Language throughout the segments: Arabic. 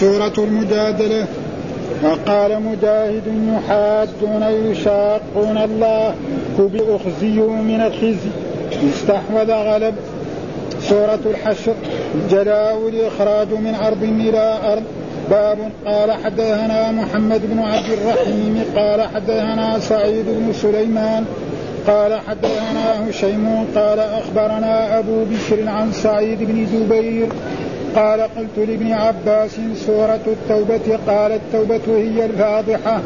سورة المجادلة. وقال مجاهد يحادون يشاقون الله أخزيوا من الخزي. استحوذ غلب. سورة الحشر. جلاء الإخراج من أرض إلى أرض. باب قال حدثنا محمد بن عبد الرحيم. قال حدثنا سعيد بن سليمان. قال حدثنا هشيم. قال أخبرنا أبو بشر عن سعيد بن جبير. قال قلت لابن عباس سورة التوبة قال التوبة هي الفاضحة.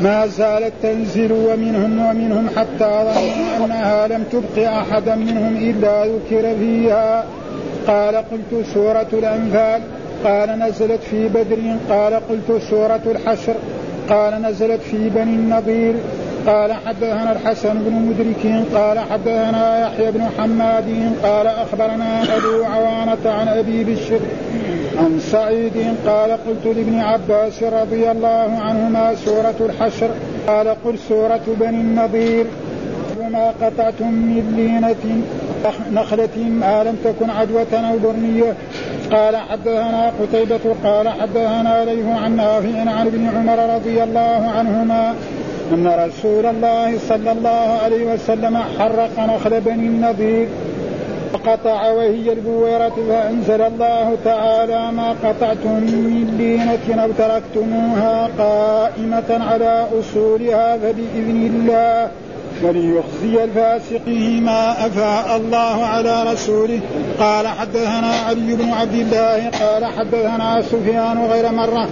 ما زالت تنزل ومنهم ومنهم حتى ظنوا أنها لم تبق أحدا منهم إلا ذكر فيها. قال قلت سورة الأنفال قال نزلت في بدر قال قلت سورة الحشر قال نزلت في بني النضير. قال حدثنا الحسن بن مدرك قال حدثنا يحيى بن حماد قال أخبرنا أبو عوانة عن أبي بشر عن سعيد قال قلت لابن عباس رضي الله عنهما سورة الحشر قال قل سورة بني النضير ما قطعتم من لينة نخلة ما لم تكن عدوة أو برنية قال حدثنا قتيبة قال حدثنا ليه عن نافع عن ابن عمر رضي الله عنهما أن رسول الله صلى الله عليه وسلم حرق نخل بني النضير وقطع وهي البويرة فأنزل الله تعالى ما قطعتم من لينة أو تركتموها قائمة على أصولها فبإذن الله. وليخزي الفاسقين ما أفاء الله على رسوله. قال حدثنا علي بن عبد الله قال حدثنا سفيان غير مرة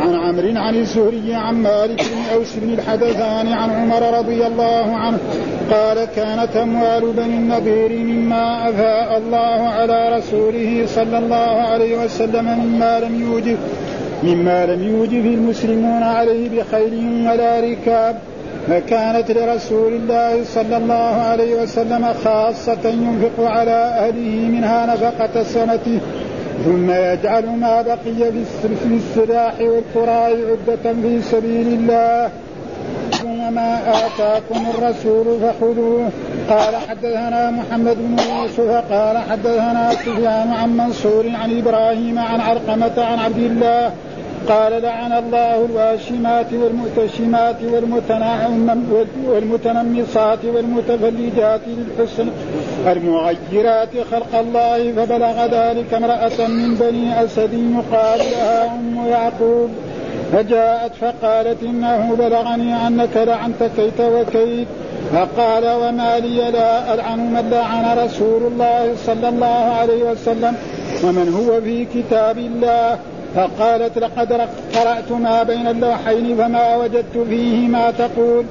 عن عمرو عن الزهري عن مالك بن أوس بن الحدثان عن عمر رضي الله عنه قال كانت أموال بني النضير مما أفاء الله على رسوله صلى الله عليه وسلم مما لم يوجب مما لم يوجب المسلمون عليه بخيل ولا ركاب. فكانت لرسول الله صلى الله عليه وسلم خاصة ينفق على أهله منها نفقة سنته ثم يجعل ما بقي في السلاح والقراء عدة في سبيل الله. وما آتاكم الرسول فخذوه. قال حدثنا محمد بن يوسف قال حدثنا سفيان عن منصور عن إبراهيم عن علقمة عن عبد الله قال لعن الله الواشمات والمؤتشمات والمتنمصات والمتفلجات للحسن المغيرات خلق الله فبلغ ذلك امرأة من بني أسد يقال لها أم يعقوب فجاءت فقالت إنه بلغني أنك لعنت كيت وكيت فقال وما لي لا ألعن من لعن رسول الله صلى الله عليه وسلم ومن هو في كتاب الله فقالت لقد قرأت ما بين اللوحين فما وجدت فيه ما تقول.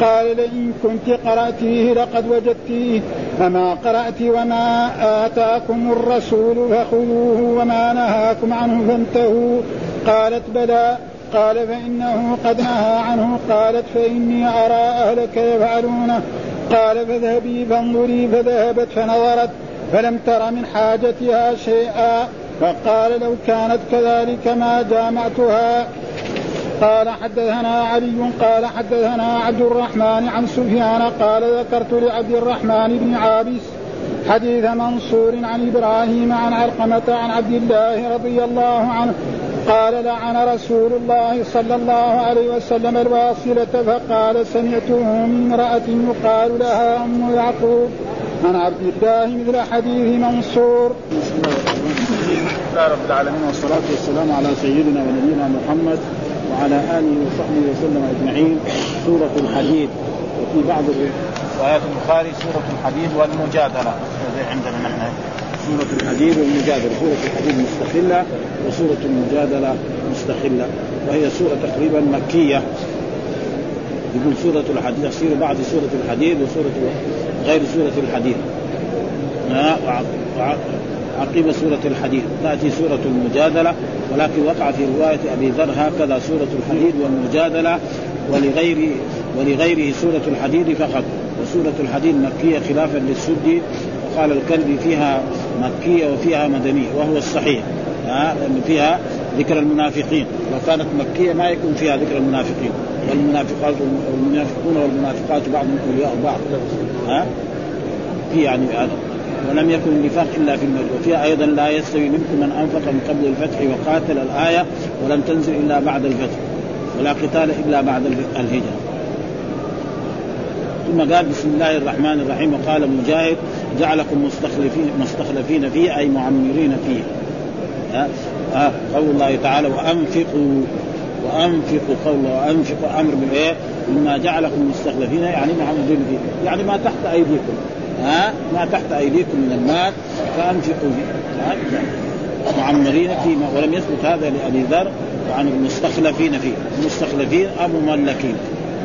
قال لئن كنت قرأتيه لقد وجدتيه. فما قرأت وما آتاكم الرسول فخذوه وما نهاكم عنه فانتهوا. قالت بلى. قال فإنه قد نهى عنه. قالت فإني أرى أهلك يفعلونه. قال فاذهبي فانظري فذهبت فنظرت. فلم تر من حاجتها شيئا. فقال لو كانت كذلك ما جامعتها قال حدثنا علي قال حدثنا عبد الرحمن عن سفيان قال ذكرت لعبد الرحمن بن عابس حديث منصور عن إبراهيم عن علقمة عن عبد الله رضي الله عنه قال لعن رسول الله صلى الله عليه وسلم الواصلة فقال سمعته من امرأة يقال لها أم يعقوب. عن عبد الله مثل حديث منصور. لله رب العالمين والصلاة والسلام على سيدنا ونبينا محمد وعلى آله وصحبه وسلم أجمعين. سورة الحديد. وفي بعض روايات البخاري سورة الحديد والمجادلة. عندنا نحن. سورة الحديد والمجادلة. سورة الحديد مستقلة وسورة المجادلة مستقلة. وهي سورة تقريبا مكية. يقول سورة الحديد تفسير بعض سورة الحديد وسورة غير سورة الحديد. عقيب سورة الحديد. تأتي سورة المجادلة ولكن وقع في رواية أبي ذر هكذا سورة الحديد والمجادلة ولغير ولغيره سورة الحديد فقط. وسورة الحديد مكية خلافا للسدي وقال الكلبي فيها مكية وفيها مدنية وهو الصحيح. ها فيها ذكر المنافقين. لو كانت مكية ما يكون فيها ذكر المنافقين. والمنافقات والمنافقون والمنافقات بعضهم أولياء بعض. ها؟ في يعني هذا. ولم يكن النفاق إلا في المجد وفيها أيضا لا يستوي منكم من أنفق من قبل الفتح وقاتل الآية ولم تنزل إلا بعد الفتح ولا قتال إلا بعد الهجرة. ثم قال بسم الله الرحمن الرحيم. وقال مجاهد جعلكم مستخلفين مستخلفين فيه أي معمرين فيه. ها؟ قول الله تعالى وانفقوا وأنفقوا قول وأنفقوا أمر بالإيه؟ مما جعلكم مستخلفين. يعني معمرين فيه. يعني ما تحت أيديكم. ها؟ ما تحت أيديكم من المال فأنفقوا فيه. معمرين فيه ولم يثبت هذا لأبي ذر وعن المستخلفين فيه. المستخلفين أو مملكين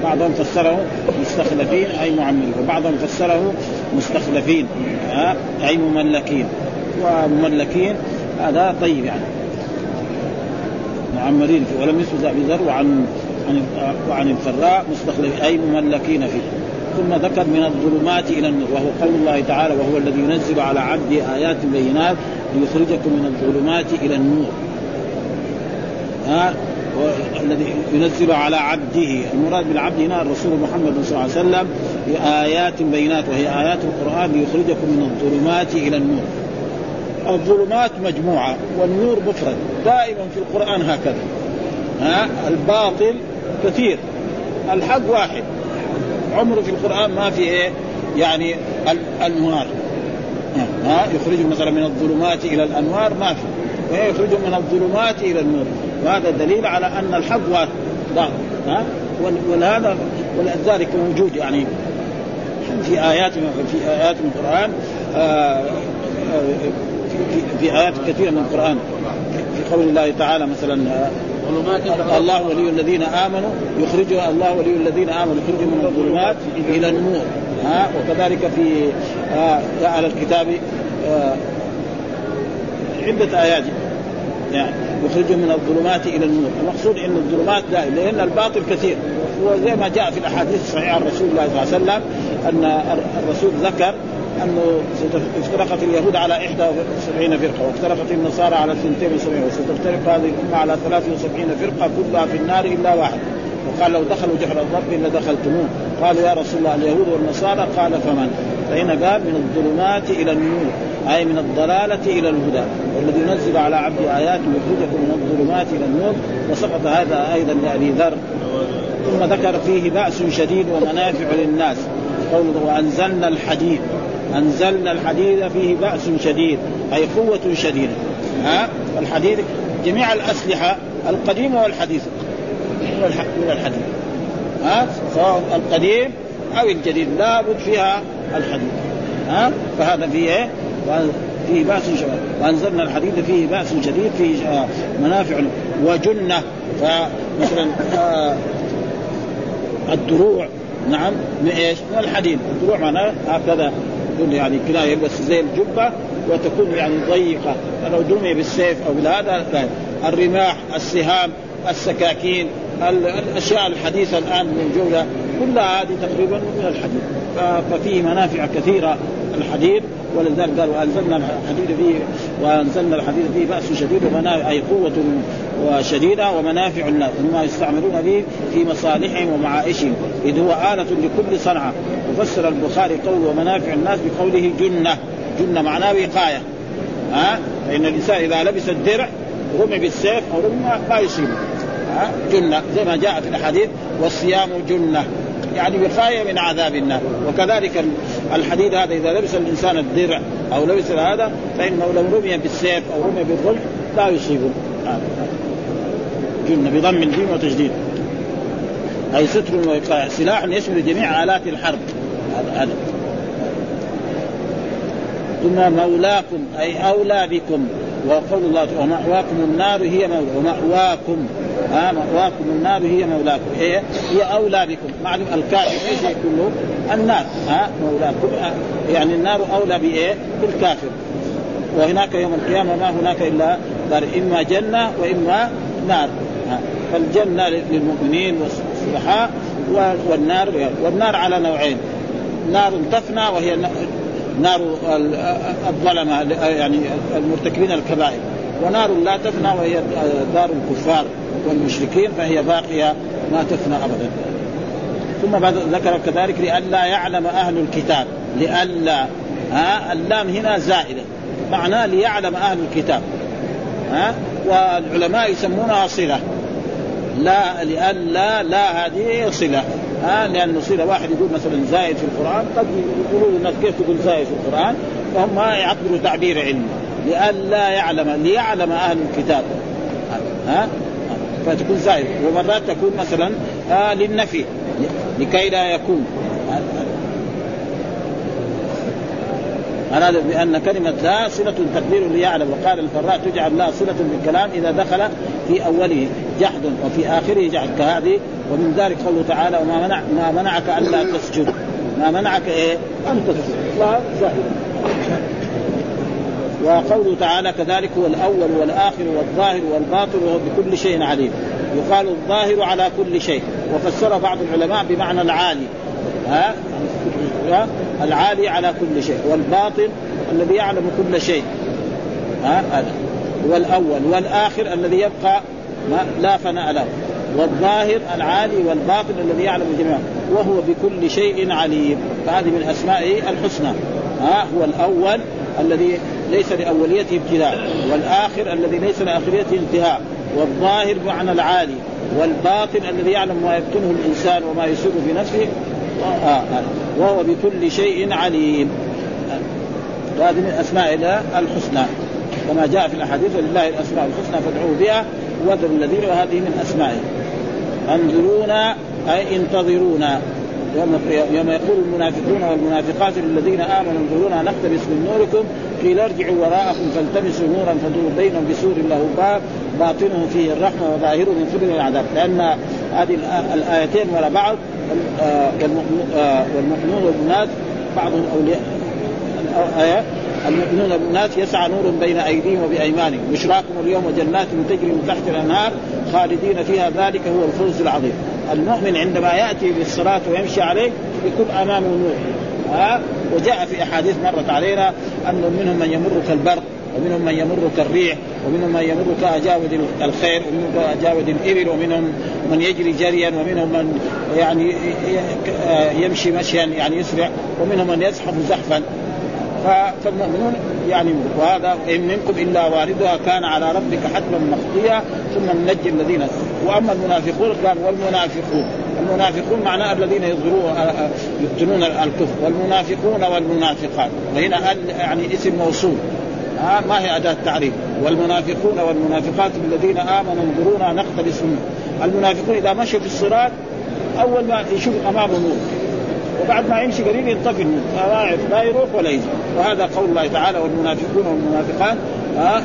بعضهم فسره مستخلفين أي معمرين. وبعضهم فسره مستخلفين أي مملكين. ومملكين هذا طيب يعني. معمرين فيه. ولم يثبت أبي ذر وعن عن وعن الفراء مستخلفين أي مملكين فيه. ثم ذكر من الظلمات إلى النور وهو قول الله تعالى وهو الذي ينزل على عبده آيات بينات ليخرجكم من الظلمات إلى النور. ها؟ الذي ينزل على عبده المراد بالعبد هنا الرسول محمد صلى الله عليه وسلم بآيات بينات وهي آيات القرآن ليخرجكم من الظلمات إلى النور. الظلمات مجموعة والنور مفرد دائما في القرآن هكذا. ها؟ الباطل كثير الحق واحد. عمره في القرآن ما في إيه؟ يعني الأنوار ها يخرج مثلا من الظلمات إلى الأنوار ما في. ويخرج من الظلمات إلى النور. وهذا دليل على أن الحق واحد. ها ولهذا ولذلك موجود يعني. في آيات في آيات من القرآن آه، آه، في, آيات كثيرة من القرآن. في قول الله تعالى مثلا الله ولي الذين آمنوا. يخرج الله ولي الذين آمنوا. يخرج من الظلمات إلى النور. ها؟ وكذلك في آه أهل الكتاب آه عدة آيات. يعني يخرج من الظلمات إلى النور، المقصود إن الظلمات لا لأن الباطل كثير. وزي ما جاء في الأحاديث الصحيحة عن رسول الله صلى الله عليه وسلم أن الرسول ذكر انه افترقت اليهود على 71 فرقة وافترقت النصارى على 72 وستفترق هذه الأمة على 73 فرقة كلها في النار إلا واحد. وقال لو دخلوا جحر الرب لدخلتموه. قالوا يا رسول الله اليهود والنصارى؟ قال فمن؟ فهنا قال من الظلمات إلى النور أي من الضلالة إلى الهدى والذي ينزل على عبد آيات يخرجكم من الظلمات إلى النور. وسقط هذا أيضا لأبي ذر. ثم ذكر فيه بأس شديد ومنافع للناس. قوله وأنزلنا الحديد. أنزلنا الحديد فيه بأس شديد أي قوة شديدة. ها؟ الحديد جميع الأسلحة القديمة والحديثة. من الحديد. ها؟ سواء القديم أو الجديد لابد فيها الحديد. ها؟ فهذا فيه إيه؟ فيه بأس شديد. وأنزلنا الحديد فيه بأس شديد فيه آه، منافع وجنة. فمثلا آه الدروع نعم من إيش؟ من الحديد، الدروع معناه هكذا. يكون يعني كده يلبس زي الجبة وتكون يعني ضيقة. لو درمي بالسيف أو بهذا الرماح السهام السكاكين الأشياء الحديثة الآن موجوده كلها هذه تقريبا من الحديد ففيه منافع كثيرة الحديد ولذلك قال وانزلنا الحديد فيه وأنزلنا الحديد فيه بأس شديد ومنافع أي قوة وشديدة ومنافع الناس مما يستعملون به في مصالحهم ومعائشهم إذ هو آلة لكل صنعة. وفسر البخاري قول ومنافع الناس بقوله جنة. جنة معناه وقاية. ها؟ فإن الإنسان إذا لبس الدرع رمي بالسيف أو رمي ما يصيبه ها؟ جنة زي ما جاء في الاحاديث والصيام جنة. يعني وقاية من عذاب النار. وكذلك الحديد هذا إذا لبس الإنسان الدرع أو لبس هذا فإنه لو رمي بالسيف أو رمي بالرمح لا يصيبه جنة بضم الجيم وتجديد. أي ستر ووقايه سلاح يشمل جميع آلات الحرب. هذا ثم مولاكم أي اولى بكم وقول الله ومأواكم النار هي مولى ومأواكم ها مأواكم النار هي مولاكم. هي هي أولى بكم. معلوم الكافر إيش يكون له؟ النار. ها مولاكم. يعني النار أولى بإيه؟ بالكافر. وهناك يوم القيامة ما هناك إلا دار إما جنة وإما نار. فالجنة للمؤمنين والصلحاء والنار والنار على نوعين. نار تفنى وهي نار الظلمة يعني المرتكبين الكبائر. ونار لا تفنى وهي دار الكفار والمشركين فهي باقية ما تفنى ابدا. ثم بعد ذكر كذلك لئلا يعلم أهل الكتاب. لئلا ها؟ اللام هنا زائدة. معناه ليعلم أهل الكتاب. ها؟ والعلماء يسمونها صلة. لا لأن لا لا هذه صلة. ها لأنه صله واحد يقول مثلا زايد في القرآن قد يقولوا الناس كيف تقول زايد في القرآن؟ فهم ما يعبروا تعبير علمي لأن لا يعلم ليعلم أهل الكتاب. ها؟ فتكون زائد. ومرات تكون مثلا آه للنفي لكي لا يكون. أراد بأن كلمة لا صلة تقدير ليعلم. وقال الفراء تجعل لا صلة بالكلام إذا دخل في أوله جحد وفي آخره جحد. كهذه ومن ذلك قوله تعالى وما منع ما منعك ألا تسجد. ما منعك إيه؟ أن تسجد. وقوله تعالى كذلك هو الأول والآخر والظاهر والباطن وهو بكل شيء عليم. يقال الظاهر على كل شيء. وفسر بعض العلماء بمعنى العالي. ها؟ العالي على كل شيء. والباطن الذي يعلم كل شيء. ها؟ هذا. والأول والآخر الذي يبقى لا فناء له. والظاهر العالي والباطن الذي يعلم الجميع وهو بكل شيء عليم. فهذه من اسمائه الحسنى. ها هو الأول الذي ليس لأوليته ابتداء والآخر الذي ليس لآخريته انتهاء. والظاهر بمعنى العالي والباطن الذي يعلم ما يبطنه الإنسان وما يسر في نفسه. آه آه وهو بكل شيء عليم. هذه من اسماء الحسنى. كما جاء في الأحاديث ولله الأسماء الحسنى فادعوه بها وذروا الذين وهذه من أسمائه. انظرونا أي انتظرونا يوم يوم يقول المنافقون والمنافقات للذين آمنوا انظرونا نقتبس من نوركم قيل ارجعوا وراءكم فالتمسوا نورا فدوروا بينهم بسور له باب باطنه فيه الرحمة وظاهره من قبل العذاب. لأن هذه الآيتين وراء بعض آه، آه، والمؤمنون والمؤمنات بعضهم أولياء الآية المؤمنون والمؤمنات يسعى نور بين أيديهم وبأيمانهم. بشراكم اليوم جنات تجري من تحت الأنهار خالدين فيها. ذلك هو الفوز العظيم. المؤمن عندما يأتي بالصلاه ويمشي عليه يكون أمامه نور. ها؟ وجاء في أحاديث مرت علينا أن منهم من يمر كالبرق ومنهم من يمر كالريح ومنهم من يمر كأجاود الخير ومنهم كأجاود الإبل ومنهم من يجري جريا ومنهم من يعني يمشي مشيا يعني يسرع ومنهم من يزحف زحفا. فالمؤمنون يعني وهذا إن منكم إلا واردها كان على ربك حتما مقضيا ثم ننجي الذين وأما المنافقون قال والمنافقون. المنافقون معناه الذين يظهرون يبطنون الكفر. والمنافقون والمنافقات. وهنا يعني اسم موصول. ها ما هي أداة تعريف والمنافقون والمنافقات الذين آمنوا انظرونا نقتبس المنافقون إذا مشوا في الصراط أول ما يشوف امامه نور وبعد ما يمشي قليل ينطفي النور لا يروح ولا يجي. وهذا قول الله تعالى والمنافقون والمنافقات ها؟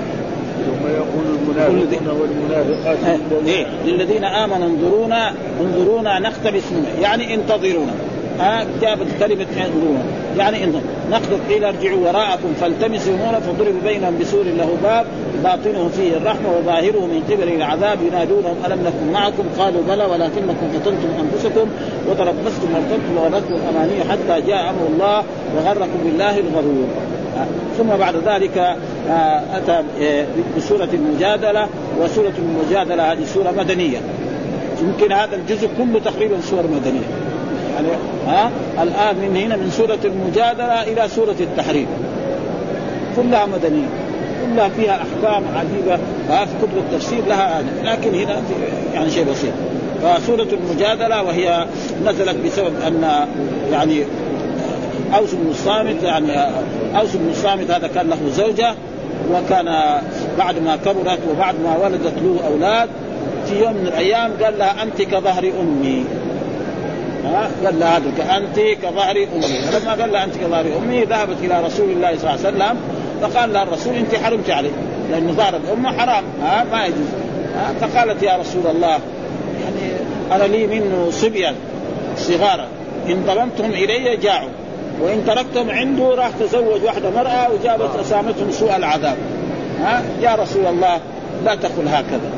ثم يقول المنافقون والمنافقات. إيه؟ للذين آمنوا انظرونا انظرونا نقتبس يعني انتظرونا. ها جابت كلمة انظرونا يعني انظر نقدر قيل ارجعوا وراءكم فالتمسوا نورا فضرب بينهم بسور له باب باطنه فيه الرحمة وظاهره من قبل العذاب ينادونهم ألم نكن معكم؟ قالوا بلى ولكنكم فتنتم أنفسكم وتربصتم وارتبتم وغرتكم الاماني حتى جاء أمر الله وغركم بالله الغرور. ثم بعد ذلك آه، أتى آه، بسورة المجادلة وسورة المجادلة هذه سورة مدنية. يمكن هذا الجزء كله تقريبا سور مدنية. يعني ها؟ الآن من هنا من سورة المجادلة إلى سورة التحريم. كلها مدنية. كلها فيها أحكام عجيبة. ها؟ في كتب التفسير لها لكن هنا يعني شيء بسيط. فسورة المجادلة وهي نزلت بسبب أن يعني أوس بن الصامت يعني أوس بن الصامت هذا كان له زوجة وكان بعد ما كبرت وبعد ما ولدت له أولاد في يوم من الأيام قال لها أنت كظهر أمي. قال لها هذا انت كظهر أمي. فلما قال لها أنت كظهر أمي ذهبت إلى رسول الله صلى الله عليه وسلم فقال لها الرسول أنت حرمت عليه لأن ظهر الأمة حرام ها؟ ما يجوز فقالت يا رسول الله يعني أنا لي منه صبيا صغارا إن ضممتهم إلي جاعوا وإن تركتهم عنده راح تزوج واحدة مرأة وجابت أسامتهم سوء العذاب ها؟ يا رسول الله لا تقل هكذا.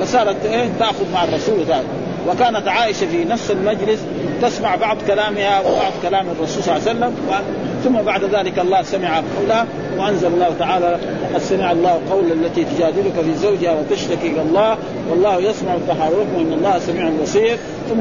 فصارت إيه؟ تأخذ مع الرسول وتأخذ. وكانت عائشة في نفس المجلس تسمع بعض كلامها وبعض كلام الرسول صلى الله عليه وسلم ثم بعد ذلك الله سمع قولها وأنزل الله تعالى قد سمع الله قول التي تجادلك في زوجها وتشتكي إلى الله والله يسمع تحاوركم إن الله سميع بصير ثم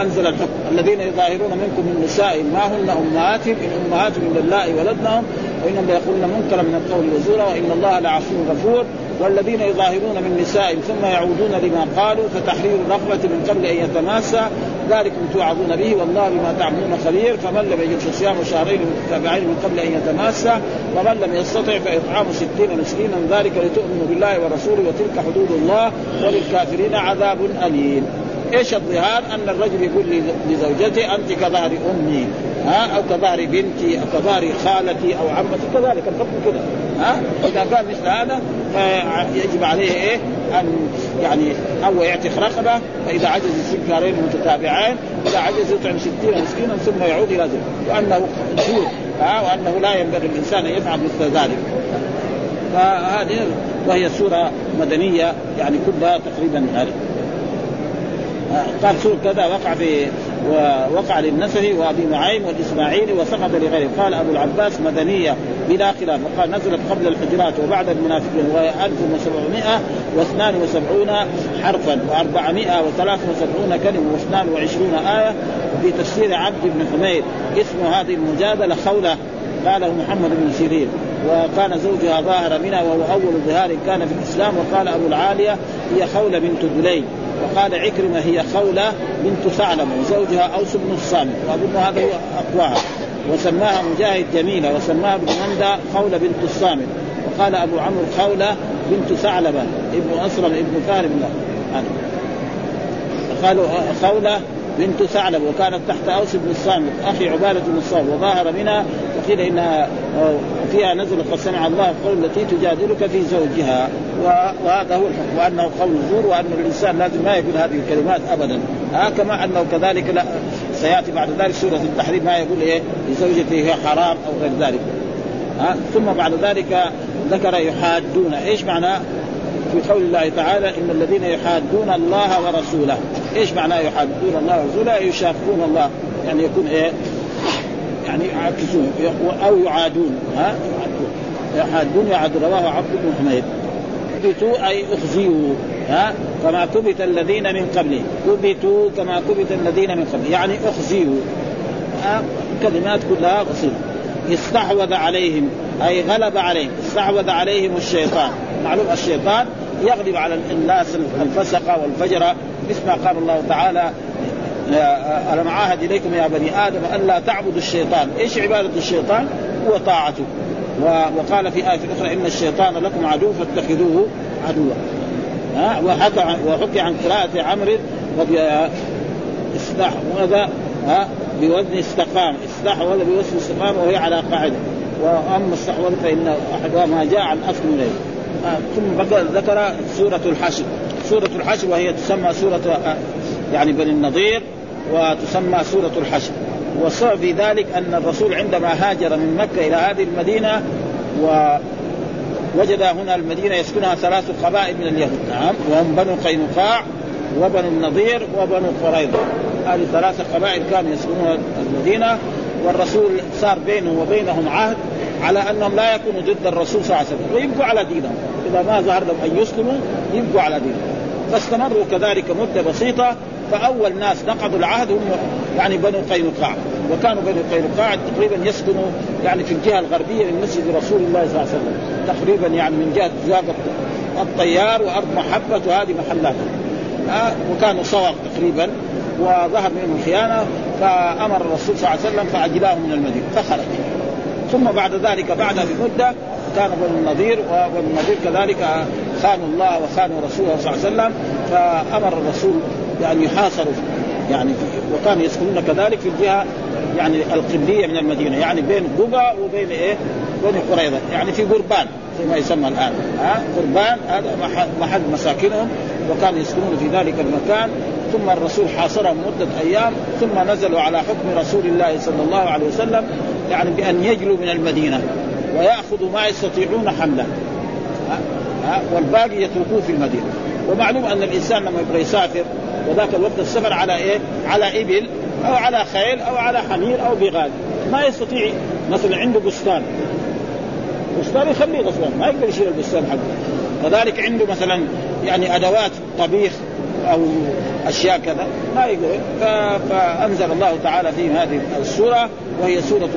أنزل الحكم الذين يظاهرون منكم من نساء ما هن أمهاتهم إن أمهاتهم الا اللائي ولدنهم وإنهم ليقولون منكرا من القول وزورا وإن الله لعفو غفور والذين يظاهرون من نسائهم ثم يعودون لما قالوا فتحرير رقبة من قبل أن يتماسى ذلكم توعظون به والله بما تعملون خبير. فمن لم يجد فصيام شهرين متتابعين من قبل أن يتماسى ومن لم يستطع فإطعام ستين مسكينا ذلك لتؤمنوا بالله ورسوله وتلك حدود الله وللكافرين عذاب أليم. إيش الظهار؟ أن الرجل يقول لزوجته أنت كظهر أمي. ها أو كظهر بنتي أو كظهر خالتي أو عمتي كذلك الحكم كذا ها اذا قال مثل هذا فيجب عليه إيه؟ أن يعني أو يعتق رقبة فإذا عجز يصير شهرين متتابعين إذا عجز يطعم ستين مسكينا ثم يعود إلى ذلك وأنه جود ها وأنه لا ينبغي الإنسان أن يفعل مثل ذلك. فهذه وهي سورة مدنية يعني كلها تقريبا هذه. قال سور كذا وقع في ووقع للنسفي وابي نعيم والاسماعيلي وسقط لغيره. قال ابو العباس مدنيه بلا خلاف. وقال نزلت قبل الحجرات وبعد المنافقين وهي 1772 حرفا و473 كلمة و22 آية في تفسير عبد بن حميد. اسم هذه المجادلة خولة. قاله محمد بن سيرين. وكان زوجها ظاهر منها وهو أول ظهار كان في الإسلام. وقال أبو العالية هي خولة بنت دليل وقال عكرمة هي خولة بنت ثعلب وزوجها أوس بن الصامت. وأظن هذا هو أقواها. وسماها مجاهد جميلة وسماها ابن مندى خولة بنت الصامت. وقال أبو عمرو خولة بنت ثعلبه ابن أسرم ابن ثالب قالوا خولة بنت ثعلب وكانت تحت أوس بن الصامت. أخي عبادة بن الصامت وظاهر منها وقيل إنها فيها نزل قد سمع الله قول التي تجادلك في زوجها. وهذا هو الحكم. وأنه قول زور وأن الإنسان لازم ما يقول هذه الكلمات ابدا. ها كما أنه كذلك لا سيأتي بعد ذلك سورة التحريم ما يقول إيه؟ لزوجته هي حرام أو غير ذلك. ها ثم بعد ذلك ذكر يحادون. إيش معنى؟ في قول الله تعالى إن الذين يحادون الله ورسوله. إيش معناه يحادون الله ورسوله؟ يشاقون الله. يعني يكون إيه؟ يعني يعكسون أو يعادون. ها؟ يحادون يعاد رواه عبد بن حميد. كبتوا أي أخزيوا. ها؟ كما كبت الذين من قبله. كبتوا كما كبت الذين من قبله. يعني أخزيوا. ها؟ كلمات كلها بسيطه استحوذ عليهم. أي غلب عليهم. استحوذ عليهم الشيطان. معلوم الشيطان؟ يغلب على الناس الفسقه والفجره مثل ما قال الله تعالى ألم عاهد إليكم يا بني آدم ألا تعبدوا الشيطان؟ إيش عبادة الشيطان؟ هو طاعته. وقال في آية أخرى إن الشيطان لكم عدو فاتخذوه عدوا. ها؟ وحكي عن قراءة عمرو استحوذ ها؟ بوزن استقام. استحوذ بوزن استقام وهي على قاعدة. وأما استحوذ فإن أحدها ما جاء عن أصل إليه ثم ذكر سورة الحشر. سورة الحشر وهي تسمى سورة يعني بني النضير وتسمى سورة الحشر. والسبب في ذلك أن الرسول عندما هاجر من مكة إلى هذه المدينة ووجد هنا المدينة يسكنها ثلاث قبائل من اليهود. نعم وهم بنو قينقاع وبنو النضير وبنو قريظة. هذه ثلاثة قبائل كانوا يسكنون المدينة والرسول صار بينه وبينهم عهد على أنهم لا يكونوا ضد الرسول صلى الله عليه وسلم ويبقوا على دينهم. إذا ما ظهر لهم أن يسلموا يبقوا على دينهم. فاستمروا كذلك مدة بسيطة فأول ناس نقضوا العهد هم يعني بنو قينقاع وكانوا بنو قينقاع تقريبا يسكنوا يعني في الجهة الغربية من مسجد رسول الله صلى الله عليه وسلم. تقريبا يعني من جهة زاغ الطيار وأرض محبة وهذه محلات. آه وكانوا صوغ تقريبا وظهر منهم الخيانه فأمر الرسول صلى الله عليه وسلم فأجلاهم من المدينة. فخرج. ثم بعد ذلك بعد بمده كان بنو النضير وبنو النضير كذلك خانوا الله وخانوا رسوله صلى الله عليه وسلم فأمر الرسول يعني يحاصروا يعني وكانوا يسكنون كذلك في الجهة يعني القبلية من المدينة يعني بين قبى وبين إيه؟ بين قريظة يعني في قربان زي ما يسمى الآن. ها؟ قربان هذا محل مساكنهم وكانوا يسكنون في ذلك المكان. ثم الرسول حاصرهم مدة أيام ثم نزلوا على حكم رسول الله صلى الله عليه وسلم يعني بأن يجلوا من المدينة وياخذوا ما يستطيعون حمله. ها؟ والباقي يتركوه في المدينة. ومعلوم أن الإنسان لما يبغى يسافر وذاك الوقت السفر على إيه؟ على إبل أو على خيل أو على حمير أو بغال ما يستطيع. مثلا عنده بستان. بستان يخليه غصبا ما يقدر يشيل البستان حقه. كذلك عنده مثلا يعني أدوات طبيخ أو أشياء كذا ما يقدر فأنزل الله تعالى في هذه السورة وهي سورة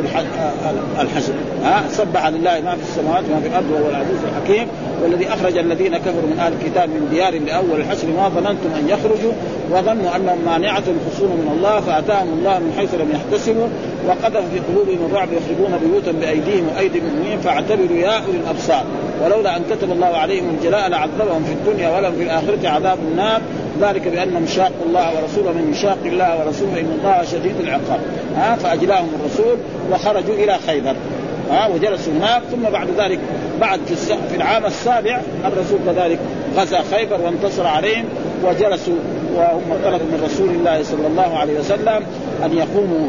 الحشر. ها؟ سبح لله ما في السماوات وما في الأرض وهو العزيز الحكيم. والذي أخرج الذين كفروا من أهل الكتاب من ديار لأول الحشر ما ظننتم أن يخرجوا وظنوا أنهم مانعة الخصوم من الله فأتاهم الله من حيث لم يحتسبوا وقذف في قلوبهم الرعب يخربون بيوتا بأيديهم وأيدي المؤمنين فاعتبروا يا أولي الأبصار. ولولا أن كتب الله عليهم الجلاء لعذبهم في الدنيا ولهم في الآخرة عذاب النار. ذلك بأنهم شاقوا الله ورسوله من يشاق الله ورسوله إن الله شديد العقاب. ها فأجلاهم الرسول وخرجوا إلى خيبر. ها وجلسوا هناك ثم بعد ذلك بعد في, في العام السابع الرسول كذلك غزا خيبر وانتصر عليهم وجلسوا وهم طلبوا من رسول الله صلى الله عليه وسلم أن يقوموا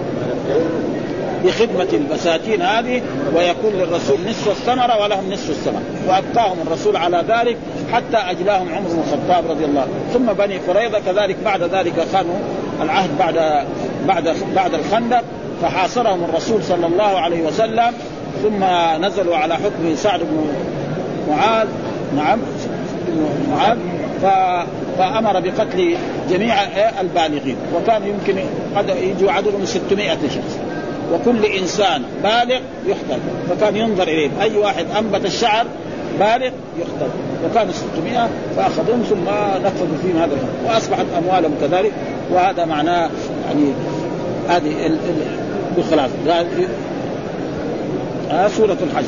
بخدمة البساتين هذه ويكون للرسول نصف الثمرة ولهم نصف الثمرة وأبقاهم الرسول على ذلك حتى أجلاهم عمر بن الخطاب رضي الله ثم بني قريظة كذلك بعد ذلك خانوا العهد بعد بعد بعد الخندق فحاصرهم الرسول صلى الله عليه وسلم. ثم نزلوا على حكم سعد بن معاذ. نعم معاذ. فأمر بقتل جميع البالغين. وكان يمكن يجوا عددهم 600 شخص. وكل إنسان بالغ يقتل فكان ينظر اليهم أي واحد أنبت الشعر بالغ يقتل. وكانوا 600 فاخذوهم ثم نفذوا فيهم هذا وأصبحت أموالهم كذلك. وهذا معناه يعني هذه بالخلاص قال آه سورة الحج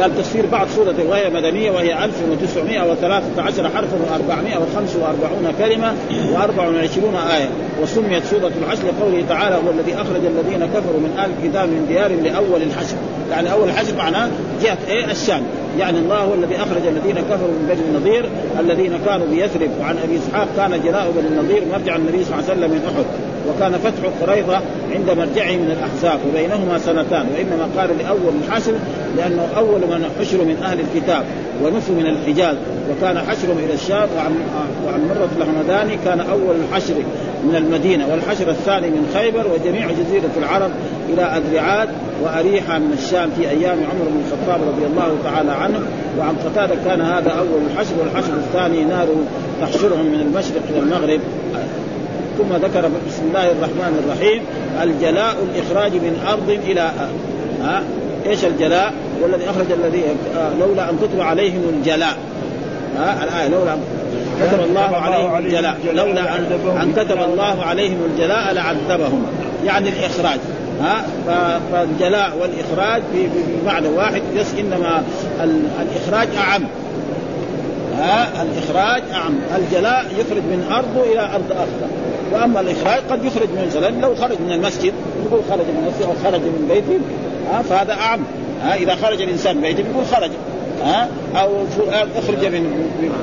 قال تفسير بعض سورة وهي مدنية وهي 1913 حرفا و445 كلمة و24 آية. وسميت سورة الحشر لقوله تعالى هو الذي أخرج الذين كفروا من أهل الكتاب من ديار لأول الحشر. يعني أول الحشر معناه جهة إيه؟ الشام. يعني الله هو الذي أخرج الذين كفروا من بني النضير الذين كانوا بيثرب. وعن أبي إسحاق كان جلاء بني النضير مرجع النبي صلى الله عليه وسلم من أحد. وكان فتح قريظة عند مرجعه من الأحزاب وبينهما سنتان وإنما قال لأول الحشر لأنه أول من حشر من أهل الكتاب ونفوا من الحجاز وكان حشرهم إلى الشام وعن, مرة الحمداني كان أول الحشر من المدينة والحشر الثاني من خيبر وجميع جزيرة العرب إلى أذرعات وأريحة من الشام في أيام عمر بن الخطاب رضي الله تعالى عنه. وعن قتادة كان هذا أول الحشر والحشر الثاني نار تحشرهم من المشرق إلى المغرب ثم ذكر بسم الله الرحمن الرحيم الجلاء الإخراج من أرض إلى ها؟ إيش الجلاء؟ والذي أخرج الذي آه، لولا أن كتب عليهم الجلاء ها؟ الآية لولا كتب الله عليهم الجلاء لولا أن كتب الله عليهم الجلاء لعذبهم يعني الإخراج ها؟ فالجلاء والإخراج بمعنى واحد بس إنما الإخراج أعم ها؟ الإخراج أعم الجلاء يخرج من ارضه إلى أرض أخرى. وأما الإخراج قد يخرج من مثلا لو خرج من المسجد يقول خرج من المسجد أو خرج من بيته ها فهذا أعم ها إذا خرج الإنسان من بيته يقول خرج ها أو أخرج من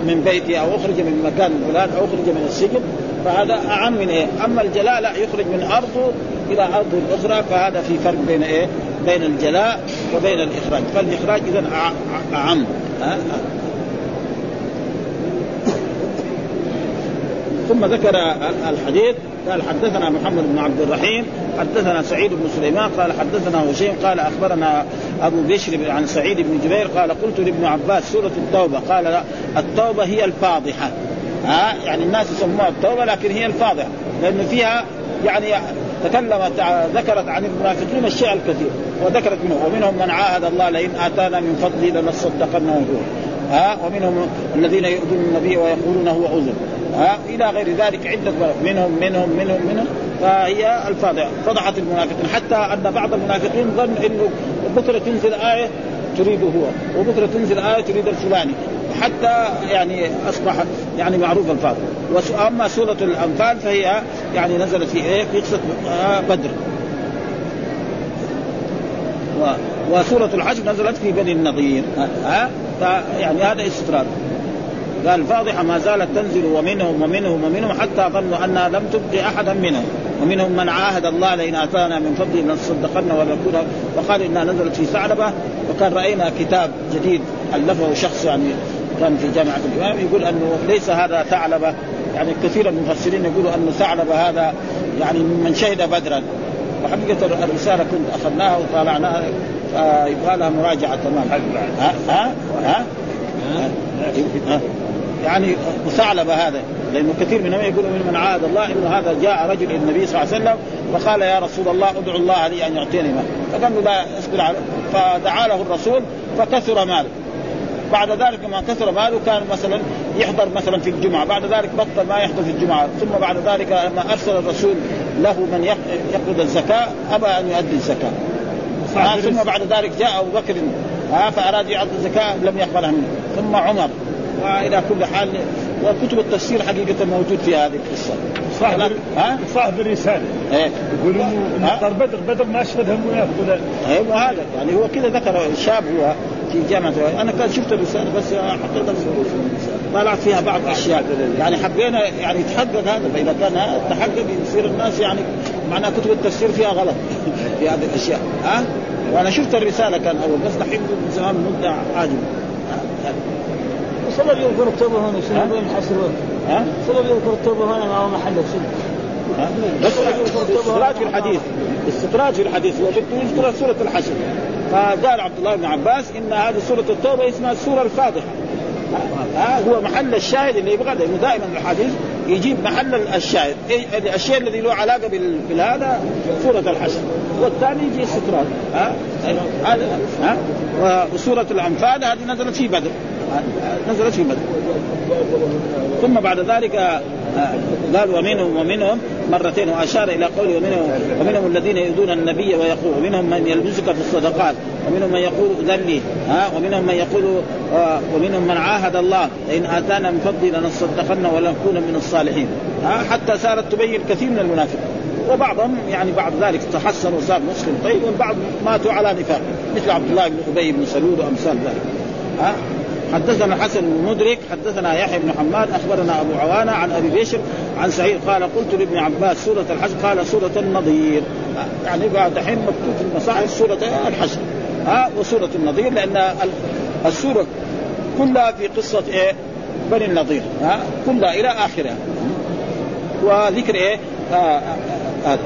من بيته أو أخرج من مكان فلان أو أخرج من السجن فهذا أعم من إيه؟ أما الجلاء لا يخرج من أرضه إلى ارض أخرى فهذا في فرق بين إيه؟ بين الجلاء وبين الإخراج، فالإخراج اذا أعم ها؟ ثم ذكر الحديث قال حدثنا محمد بن عبد الرحيم حدثنا سعيد بن سليمان قال حدثنا هشيم قال أخبرنا أبو بشر عن سعيد بن جبير قال قلت لابن عباس سورة التوبة قال لا التوبة هي الفاضحة. ها؟ يعني الناس يسموها التوبة لكن هي الفاضحة لأنه فيها يعني تكلمت ذكرت عن المنافقين الشيء الكثير وذكرت منه ومنهم من عاهد الله لئن آتانا من فضله لنصدقن ونقول ها؟ ومنهم الذين يؤذون النبي ويقولون هو اذن ها إلى غير ذلك عدة منهم منهم منهم منهم. فهي الفاضحه فضحت المنافقين. حتى أن بعض المنافقين ظن إنه بكرة تنزل آية تريده هو وبكرة تنزل آية تريد الفلاني. حتى يعني أصبح يعني معروف الفاضل واما سورة الأنفال فهي يعني نزلت في إيه؟ في قصة آه، بدر. وسورة الحشر نزلت في بني النضير. ها؟ يعني هذا استطراد. قال فاضحة ما زالت تنزل ومنهم ومنهم ومنهم حتى ظنوا أنها لم تبقي أحدا منهم. ومنهم من عاهد الله لئن آتانا من فضله لنصدقن ونكون وقال إنها نزلت في ثعلبة. وكان رأينا كتاب جديد ألفه شخص يعني كان في جامعة الإمام. يقول أنه ليس هذا ثعلبة. يعني كثير من المفسرين يقولوا أن ثعلبة هذا يعني من شهد بدرا. وحقيقة الرسالة كنت أخذناها وطالعناها فيبغى لها مراجعة تمام. ها؟ ها؟ ها, ها؟ يعني مثعلبه هذا. لأنه كثير منهم يقولوا من من عاد الله إنه هذا جاء رجل إلى النبي صلى الله عليه وسلم فقال يا رسول الله ادعو الله لي أن يعطيني مال. فقال له لا اصبر على فدعا له الرسول فكثر ماله. بعد ذلك لما كثر ماله كان مثلا يحضر مثلا في الجمعة. بعد ذلك بطل ما يحضر في الجمعة. ثم بعد ذلك لما أرسل الرسول له من يقبض الزكاة أبى أن يؤدي الزكاة. آه ثم بعد ذلك جاء أبو بكر آه فأراد يعطي الزكاة لم يقبلها منه. ثم عمر. وإلى كل حال وكتب التفسير حقيقة موجود في هذه القصة. صاحب ها؟ صاحب الرسالة. إيه. يقول انه بدر بدر ما اشهدها منافق ولا أيوه هذا. يعني هو كذا ذكر شاب هو في جامعه أنا كان شفت الرسالة بس حقيقه طلعت فيها بعض الاشياء يعني حبينا يعني يتحقق هذا فإذا كان تحقق يصير الناس يعني معناها كتب التفسير فيها غلط في هذه الأشياء. ها؟ وأنا شفت الرسالة كان أول بس دحين من زمان مدة عاجبه سبب يذكر التوبة هنا شنو؟ وين حصلون؟ ها؟ سبب يذكر التوبة هنا ما هو محل شنو؟ بس استطراج في الحديث استطراج في الحديث يذكر سورة الحشر فقال عبد الله بن عباس إن هذه سورة التوبة اسمها السوره الفاضحه ها؟ هو محل الشاهد اللي يبغى لأنه دائما الحديث يجيب محل الشاهد الشيء الذي له علاقة بالهذا سورة الحشر. والثاني يجي استطراد. ها؟ ها؟ وسورة الأنفال هذه نزلت في بدر. نزلت في بدر. ثم بعد ذلك آه، قال ومنهم ومنهم مرتين وأشار إلى قوله ومنهم ومنهم الذين يؤذون النبي ويقول ومنهم من يلبسك في الصدقات ومنهم من يقول ذلي ها؟ ومنهم من يقول آه، ومنهم من عاهد الله لئن آتانا من فضله لنصدقن ولنكون من الصالحين ها؟ حتى صارت تبين كثير من المنافقين. وبعضهم يعني بعد ذلك تحسن وصار مسلم طيب والبعض ماتوا على نفاق مثل عبد الله بن أبي بن سلول وأمثال ذلك ها؟ حدثنا الحسن بن مدرك حدثنا يحيى بن حماد أخبرنا أبو عوانة عن أبي بشر عن سعيد قال قلت لابن عباس سورة الحشر قال سورة النظير يعني بعد الحين مكتوب في المصاحف سورة الحشر ها وسورة النظير لأن السورة كلها في قصة إيه؟ بني النظير ها كلها إلى آخرها وذكر إيه؟ هذا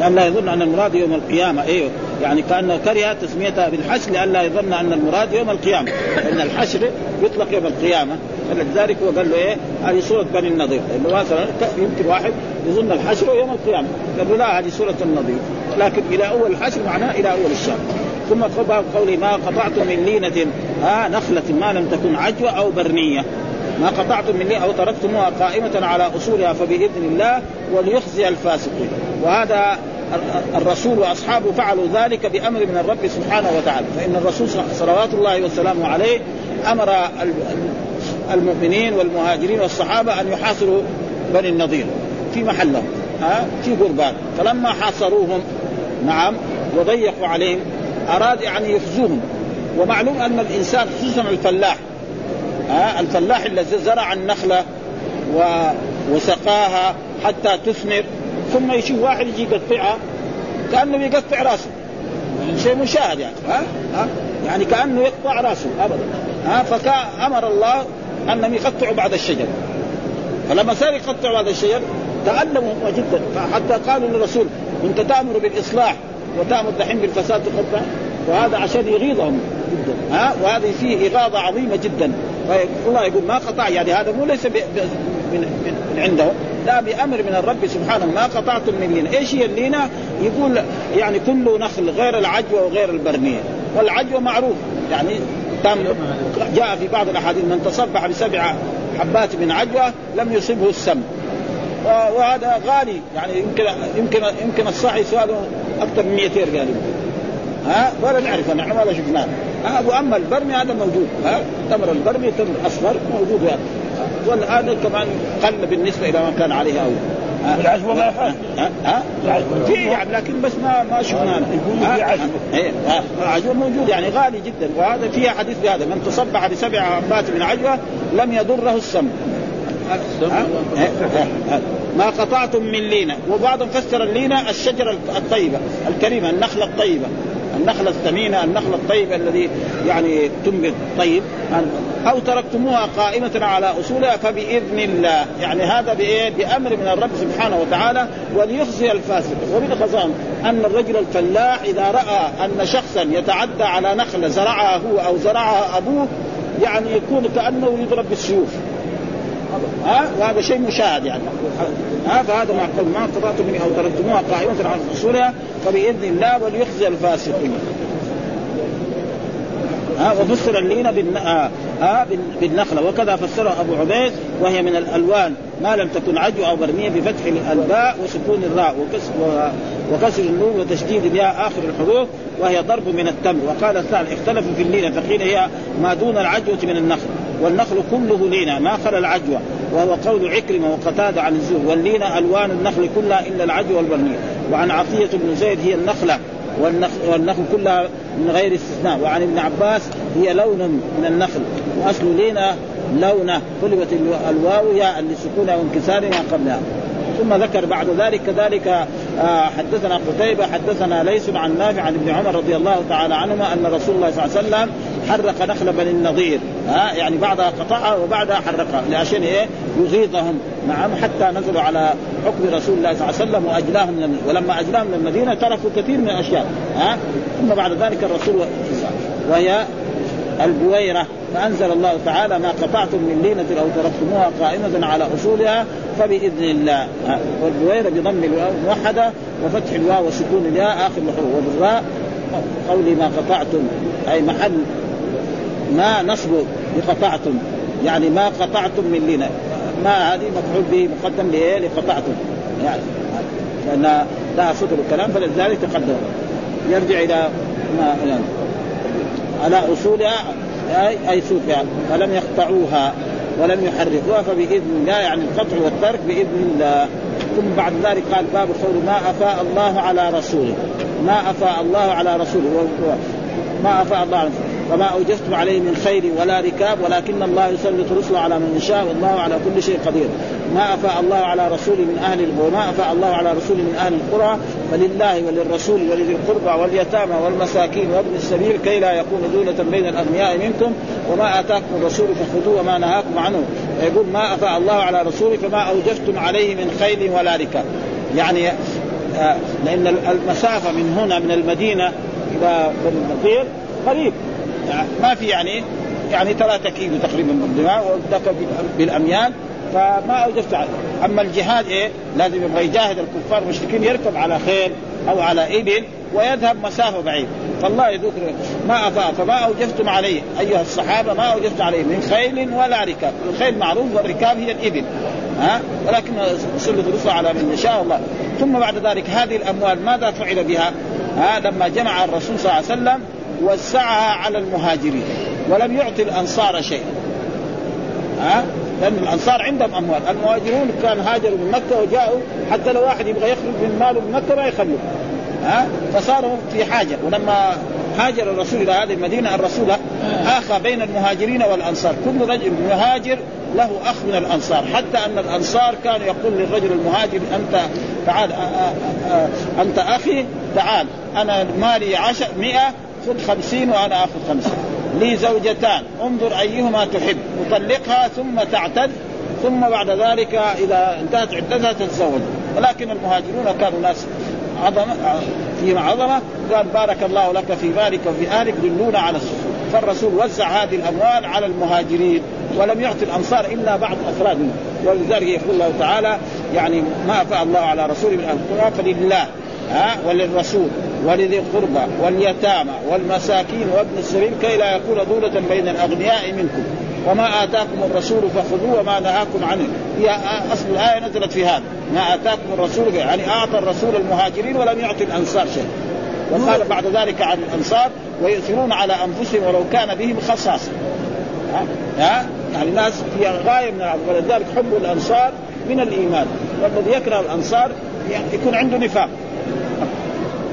لأن لا يظن أن المراد يوم القيامة أيوه يعني كانه كره تسميتها بالحشر لئلا يظن أن المراد يوم القيامة. لأن الحشر يطلق يوم القيامة. فلذلك هو قال له إيه؟ هذه سورة بني النضير. لأنه مثلا يمكن واحد يظن الحشر يوم القيامة. قال له لا هذه سورة النضير. لكن إلى أول الحشر معناه إلى أول الشهر ثم باب قوله ما قطعتم من لينة آه نخلة ما لم تكن عجوة أو برنية. ما قطعتم من لينة أو تركتموها قائمة على أصولها فبإذن الله وليخزي الفاسقين. وهذا الرسول وأصحابه فعلوا ذلك بأمر من الرب سبحانه وتعالى. فإن الرسول صلوات الله وسلامه عليه أمر المؤمنين والمهاجرين والصحابة أن يحاصروا بني النضير في محلهم ها؟ في قربان فلما حاصروهم نعم وضيقوا عليهم أراد يعني يخزوهم ومعلوم أن الإنسان خصوصا الفلاح ها؟ الفلاح الذي زرع النخلة و... وسقاها حتى تثمر. ثم يشوف واحد يجي يقطعها كأنه يقطع راسه. شيء مشاهد يعني ها؟ ها؟ يعني كأنه يقطع راسه ابدا ها؟ فأمر الله أنهم يقطعوا بعض الشجر. فلما صار يقطعوا بعض الشجر تألموا جدا. فحتى قالوا للرسول أنت تأمر بالإصلاح وتأمر دحين بالفساد تقطع؟ وهذا عشان يغيظهم جدا ها؟ وهذه فيه إغاظة عظيمة جدا. الله يقول ما قطع يعني هذا مو ليس من, من عنده لا بأمر من الرب سبحانه. ما قطعتم من لينه، إيش هي اللينة؟ يقول يعني كل نخل غير العجوة وغير البرنيه، والعجوة معروف. يعني تم جاء في بعض الأحاديث من تصبح بسبع حبات من عجوة لم يصبه السم. وهذا غالي. يعني يمكن يمكن يمكن الصاحي سؤاله أكثر من 200 ريال. ها؟ ولا نعرفه نحن ولا شفناه. وأما البرمي هذا موجود. ها؟ تمر البرمي تمر اصفر موجود. يعني والان كمان قل بالنسبة إلى ما كان عليه أول. العجوه ما يخاف ها؟ في يعني لكن بس ما ما شفنا. يقولوا في عجوه إيه عجوه موجود يعني غالي جدا. وهذا فيها حديث بهذا من تصبح بسبع عبات من عجوة لم يضره السم ما قطعتم من لينة. وبعضهم فسر اللينة الشجرة الطيبة الكريمة النخلة الطيبة. النخلة الثمينة النخلة الطيب الذي يعني تنبت طيب. أو تركتموها قائمة على أصولها فبإذن الله. يعني هذا بإيه؟ بأمر من الرب سبحانه وتعالى وليخزي الفاسق. ومن خزان أن الرجل الفلاح إذا رأى أن شخصا يتعدى على نخلة زرعها هو أو زرعها أبوه يعني يكون كأنه يضرب بالسيوف. ها؟ وهذا شيء مشاهد يعني. ها فهذا ما ما قطعتم منه أو تركتموها قائمة على اصولها فبإذن الله وليخزي الفاسقين ها وفسر اللين بالن... بالنخلة. وكذا فسره أبو عبيد وهي من الألوان. ما لم تكن عجو أو برمية بفتح الباء وسكون الراء وكسر وكسر النون وتشديد الياء آخر الحروف وهي ضرب من التمر وقال الثاني اختلفوا في اللينه فقيل هي ما دون العجوة من النخل. والنخل كله لينة ما خلا العجوة. وهو قول عكرمة وقتادة عن الزور واللينه ألوان النخل كلها إلا العجوه والبرمية. وعن عطية بن زيد هي النخلة. والنخل, والنخل كلها من غير استثناء. وعن ابن عباس هي لون من النخل. وأصل لينا لونه. قلبت الواو ياء لسكونها وانكسارها قبلها. ثم ذكر بعد ذلك كذلك آه، حدثنا قتيبة حدثنا ليس عن نافع عن ابن عمر رضي الله تعالى عنهما أن رسول الله صلى الله عليه وسلم حرق نخل بني النضير. ها يعني بعدها قطعها وبعدها حرقها لعشان إيه؟ يغيظهم نعم حتى نزلوا على حكم رسول الله صلى الله عليه وسلم وأجلاهم من المدينة. ولما أجلاهم من المدينة تركوا كثير من الأشياء ها؟ ثم بعد ذلك الرسول وهي البويرة فأنزل الله تعالى ما قطعتم من لينة أو تركتموها قائمة على أصولها فبإذن الله. والبويرة بضم الواو الموحده وفتح الواو وسكون الياء آخر الحروف. وبالراء قولي ما قطعتم أي محل ما نصب لقطعتم. يعني ما قطعتم من لينه ما هذه مفعول به مقدم لإيه؟ لقطعتم. يعني لأن لا صدر الكلام فلذلك تقدم. يرجع إلى ما يعني على أصولها اي أي سوفها فلم يقطعوها ولم يحرقوها فبإذن الله يعني القطع والترك بإذن الله. ثم بعد ذلك قال باب قول ما أفاء الله على رسوله. ما أفاء الله على رسوله. ما أفاء الله على رسوله. وما اوجفتم عليه من خير ولا ركاب ولكن الله يسلط رسله على من يشاء والله على كل شيء قدير. ما أفاء الله على رسوله من أهل وما أفاء الله على رسوله من أهل القرى فلله وللرسول ولذي القربى واليتامى والمساكين وابن السبيل كي لا يكون دولة بين الأغنياء منكم وما آتاكم الرسول فخذوه وما نهاكم عنه. يقول ما أفاء الله على رسوله فما اوجفتم عليه من خيل ولا ركاب. يعني آه، لأن المسافة من هنا من المدينة إلى النقير قريب. ما في يعني يعني ثلاثة كيلو تقريبا بالدماء بالأميال فما اوجبت أما الجهاد إيه لازم يبغى يجاهد الكفار المشركين يركب على خيل أو على إبل ويذهب مسافة بعيد. فالله يذكر ما افاء فما أوجفتم عليه. أيها الصحابة ما اوجفتم عليه من خيل ولا ركاب، الخيل معروف والركاب هي الإبل. ها؟ ولكن سلط الرسل على من يشاء الله. ثم بعد ذلك هذه الأموال ماذا فعل بها؟ ها؟ لما جمع الرسول صلى الله عليه وسلم وسعها على المهاجرين ولم يعطي الأنصار شيئا ها؟ لأن الأنصار عندهم أموال، المهاجرون كان هاجروا من مكة وجاءوا حتى لو واحد يبغى يخرج من ماله من مكة ما يخلوه. ها؟ فصاروا في حاجة. ولما هاجر الرسول إلى هذه المدينة الرسول آخى بين المهاجرين والأنصار، كل رجل مهاجر له أخ من الأنصار، حتى أن الأنصار كانوا يقول للرجل المهاجر أنت تعال أنت أخي تعال أنا مالي عشر مئة خذ خمسين وأنا آخذ خمسين. لي زوجتان. انظر أيهما تحب. تطلقها ثم تعتد. ثم بعد ذلك إذا انتهت عدتها تتزوج. ولكن المهاجرون كانوا ناس عظمة فيهم عظمة. قال بارك الله لك في مالك وفي أهلك. دلونا على السفر فالرسول وزع هذه الأموال على المهاجرين ولم يعطي الأنصار إلا بعض أفراد ولذلك يقول الله تعالى يعني ما أفاء الله على رسوله من القرى فلله. ها؟ وللرسول. ولذي القربى واليتامى والمساكين وابن السبيل كي لا يكون دولة بين الأغنياء منكم. وما آتاكم الرسول فخذوه وما نهاكم عنه. هي أصل الآية نزلت في هذا. ما آتاكم الرسول يعني أعطى الرسول المهاجرين ولم يعطي الأنصار شيء وقال بعد ذلك عن الأنصار ويؤثرون على أنفسهم ولو كان بهم خصاصة. ها؟ يعني ناس في غاية من ولذلك حب الأنصار من الإيمان. والذي يكره الأنصار يكون عنده نفاق.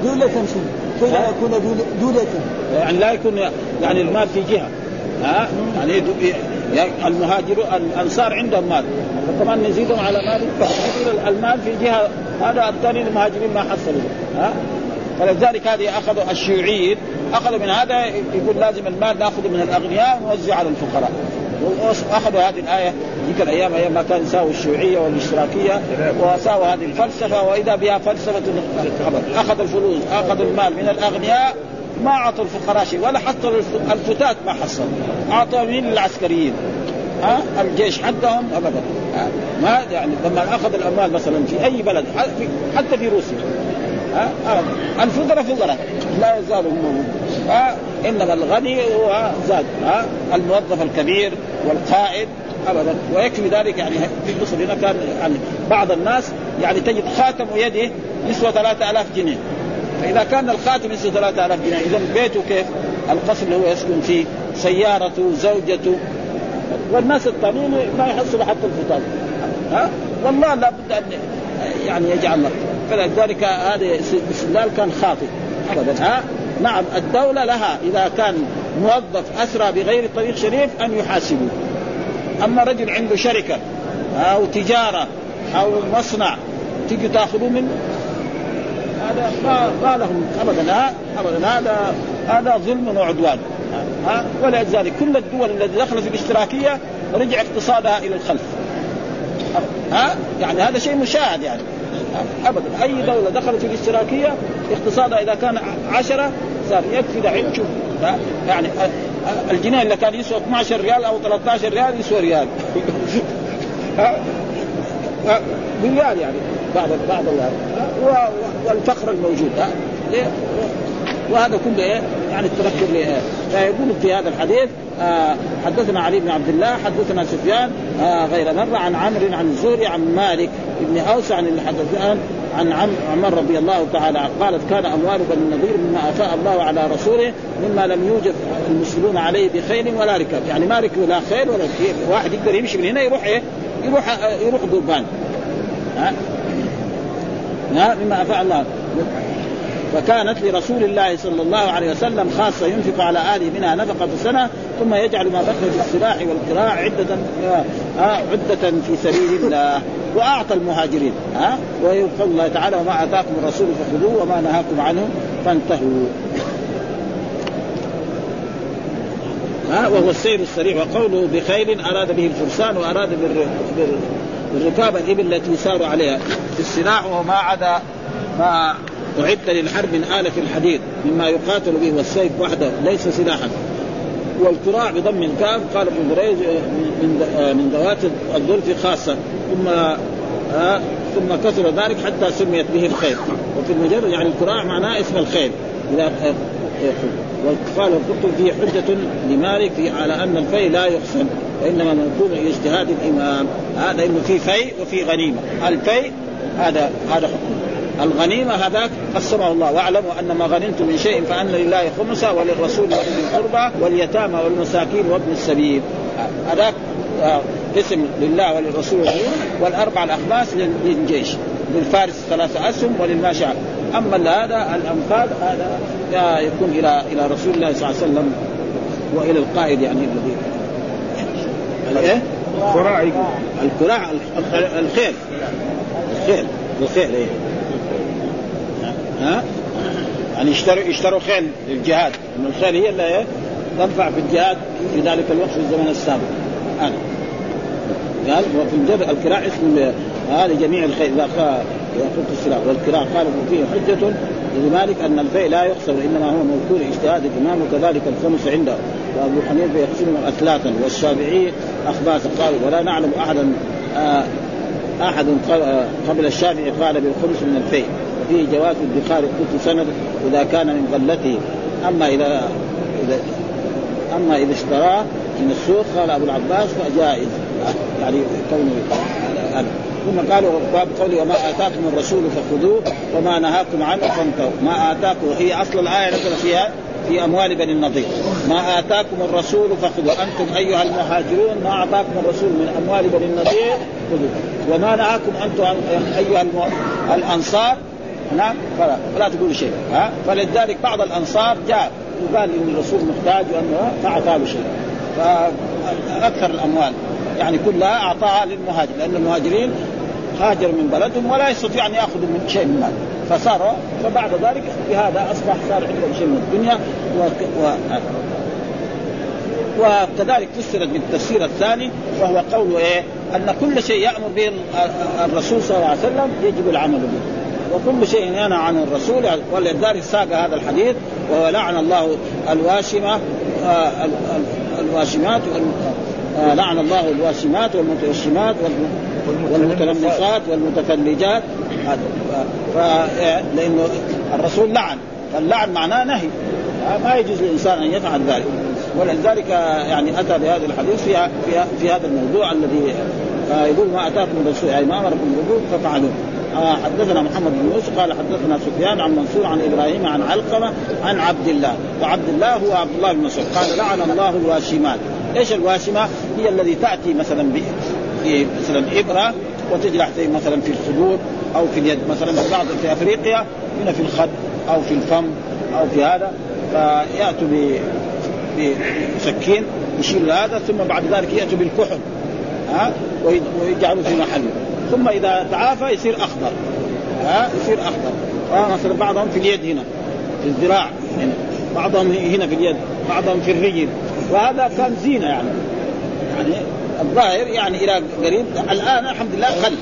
دولة؟ كي لا يكون دولة يعني لا يكون يعني المال في جهة. ها؟ يعني المهاجر الأنصار عندهم مال. فكمان نزيدهم على مال المال في جهة. هذا الثاني المهاجرين ما حصلوا. ها؟ فلذلك هذه أخذوا الشيوعيين. أخذوا من هذا يقول لازم المال ناخذه من الأغنياء ونوزع على الفقراء. واخذوا هذه الآية ذيك الأيام أيام ما كان يساوي الشيوعية والاشتراكيه وساووا هذه الفلسفة وإذا بها فلسفة أخذ الفلوس أخذ المال من الأغنياء ما أعطوا الفقراء شيء ولا حتى الفتات ما حصلوا. أعطوا مين للعسكريين ها؟ الجيش حقهم أبدا. ما يعني لما أخذ الأموال مثلا في أي بلد حتى في روسيا. ها؟ الفقراء فقراء. لا يزالوا هم إنما الغني هو زاد. ها؟ الموظف الكبير. والقائد ابدا. ويكفي ذلك يعني في مصر هنا كان يعني بعض الناس يعني تجد خاتم يده يسوى 3000 جنيه. فإذا كان الخاتم يسوى 3000 جنيه اذا بيته كيف؟ القصر اللي هو يسكن فيه سيارته زوجته. والناس الثانيين ما يحصلوا حتى الفطار ها؟ والله لابد أن يعني يجعل فلذلك هذا الاستدلال كان خاطئ. ابدا. ها؟ نعم الدولة لها إذا كان موظف أسرى بغير طريق شريف أن يحاسبوه أما رجل عنده شركة أو تجارة أو مصنع تيجي تاخذوه منه هذا ما لهم ابدا ابدا هذا هذا ظلم وعدوان. ها؟ ولذلك كل الدول التي دخلت في الاشتراكية رجع اقتصادها إلى الخلف. ها؟ يعني هذا شيء مشاهد يعني. ابدا أي دولة دخلت في الاشتراكية اقتصادها إذا كان عشرة صار يكفي دحين شوف يعني الجنيه اللي كان يسوى 12 ريال أو 13 ريال يسوى ريال. ريال يعني بعض بعض والفقر الموجود وهذا كله إيه يعني التذكر إيه؟ فيقول في هذا الحديث آه حدثنا علي بن عبد الله حدثنا سفيان آه غير مرة عن عمرو عن الزهري عن مالك بن أوس عن الحدثان عن عمر رضي الله تعالى قالت كان اموال بني النضير مما أفاء الله على رسوله مما لم يوجد المسلمون عليه بخيل ولا ركاب. يعني ما ركبوا لا خيل ولا خيل واحد يقدر يمشي من هنا يروح إيه؟ يروح يروح قربان ها؟ ها؟ مما أفاء الله. فكانت لرسول الله صلى الله عليه وسلم خاصة ينفق على آله منها نفقة سنة ثم يجعل ما بقي في السلاح والقراع عدة آه عدة في سبيل الله. وأعطى المهاجرين ها؟ ويقول الله تعالى وما آتاكم الرسول فخذوه وما نهاكم عنه فانتهوا. ها؟ وهو السير السريع. وقوله بخيل أراد به الفرسان وأراد بالركاب الإبل التي ساروا عليها السلاح وهو ما عدا ما أعد للحرب من آلة الحديد مما يقاتل به والسيف وحده ليس سلاحا. والكراع بضم الكاف قال ابن جريج من من ذوات الظلف خاصة. ثم آه ثم كثر ذلك حتى سميت به الخيل. وفي المجرد يعني الكراع معناه اسم الخيل. إذا وقال قلت فيه حجة لمالك على أن الفي لا يحسن وإنما منقول اجتهاد الإمام. هذا إنه في في وفي غنيمة. الفي هذا هذا حكم الغنيمة هذاك قسمه الله. واعلموا أن ما غنمتم من شيء فأن لله خمسه وللرسول وأولي القربى واليتامى والمساكين وابن السبيل. هذاك آه، قسم لله وللرسول والأربع الأخماس للجيش. للفارس ثلاثة أسهم وللماشاء أما هذا الأنفال هذا يكون إلى إلى رسول الله صلى الله عليه وسلم وإلى القائد يعني الذي الإيه؟ الكراع الكراع الخيل. الخيل. الخيل إيه. ها؟ يعني يشتروا يشتروا خيل للجهاد. ان الخيل هي اللي تنفع في الجهاد في ذلك الوقت في الزمن السابق. هذا. قال وفي الجر الكراع اسم هذا جميع الخيل. إذا قلت السلاح. والكراع قال فيه حجة لمالك أن الفيء لا يخسر انما هو موكول اجتهاد الإمام وكذلك الخمس عنده. وأبو حنيفة يقسمه اثلاثا والشافعي اخباثا قال ولا نعلم احدا آه احد قبل الشافعي قال بالخمس من الفيء وفيه جواز ادخار قلت سند إذا كان من غلته. أما اذا اذا أما إذا اشتراه من السوق قال أبو العباس فجائز. يعني كونه ثم قالوا باب قولي وما آتاكم الرسول فخذوه وما نهاكم عنه فانتهوا. ما اتاكم هي أصل الآية نزل فيها في أموال بني النضير. ما آتاكم الرسول فخذوا أنتم أيها المهاجرون ما أعطاكم الرسول من أموال بني النضير خذوا وما نهاكم أنتم أيها الأنصار نعم؟ فلا, فلا تقولوا شيء. ها؟ فلذلك بعض الأنصار جاء وقال إن الرسول محتاج وانه فاعطاه شيء. فأكثر الأموال. يعني كلها أعطاها للمهاجر لأن المهاجرين هاجر من بلدهم ولا يستطيع أن يأخذوا من شيء من مال. فصار فبعد ذلك بهذا أصبح صار عندهم شيء من الدنيا و... و... وكذلك فسرت بالتفسير الثاني وهو قول إيه؟ أن كل شيء يأمر به الرسول صلى الله عليه وسلم يجب العمل به. وكل شيء ينهى عنه الرسول. ولذلك ساق هذا الحديث وهو لعن الله الواشمة آه الواشمات آه لعن الله الواشمات والمتوشمات والمتلمصات والمتفلجات. لأنه الرسول لعن. فاللعن معناه نهي. ما يجوز للإنسان أن يفعل ذلك. ولذلك يعني أتى بهذا الحديث في في, هذا الموضوع الذي يقول ما أتاكم الرسول يعني ما أمركم به ففعلوه. آه حدثنا محمد بن يوسف قال حدثنا سفيان عن منصور عن إبراهيم عن علقمة عن عبد الله. وعبد الله هو عبد الله بن مسعود. قال لعن الله الواشمات. إيش الواشمة؟ هي الذي تأتي مثلا في مثلا إبرة وتجرح مثلا في الصدور أو في اليد. مثلا في بعض في أفريقيا هنا في الخد أو في الفم أو في هذا. فيأتوا بسكين يشيل هذا ثم بعد ذلك يأتوا بالكحل. ها؟ ويجعلوا في محله. ثم إذا تعافى يصير أخضر. ها؟ يصير أخضر. آه مثلا بعضهم في اليد هنا في الذراع هنا. بعضهم هنا في اليد بعضهم في الرجل. وهذا كان زينة يعني. يعني الظاهر يعني إلى قريب الآن الحمد لله خل.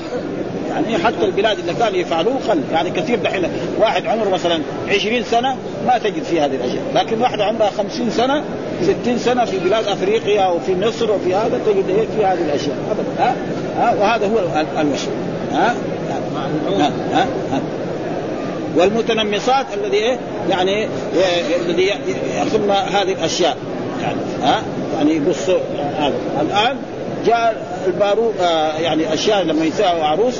يعني حتى البلاد اللي كانوا يفعلوه خل. يعني كثير دحين واحد عمره مثلا 20 سنة ما تجد في هذه الأشياء. لكن واحدة عمرها 50 سنة 60 سنة في بلاد أفريقيا وفي مصر وفي هذا تجد في هذه الأشياء. ابدا. ها, ها وهذا هو الوشم ها؟ ها, ها, والمتنمصات الذي إيه؟ يعني الذي يأخذن هذه الأشياء. يعني ها؟ يعني يقص هذا. الآن جاء البارو آه يعني أشياء لما يساوي عروس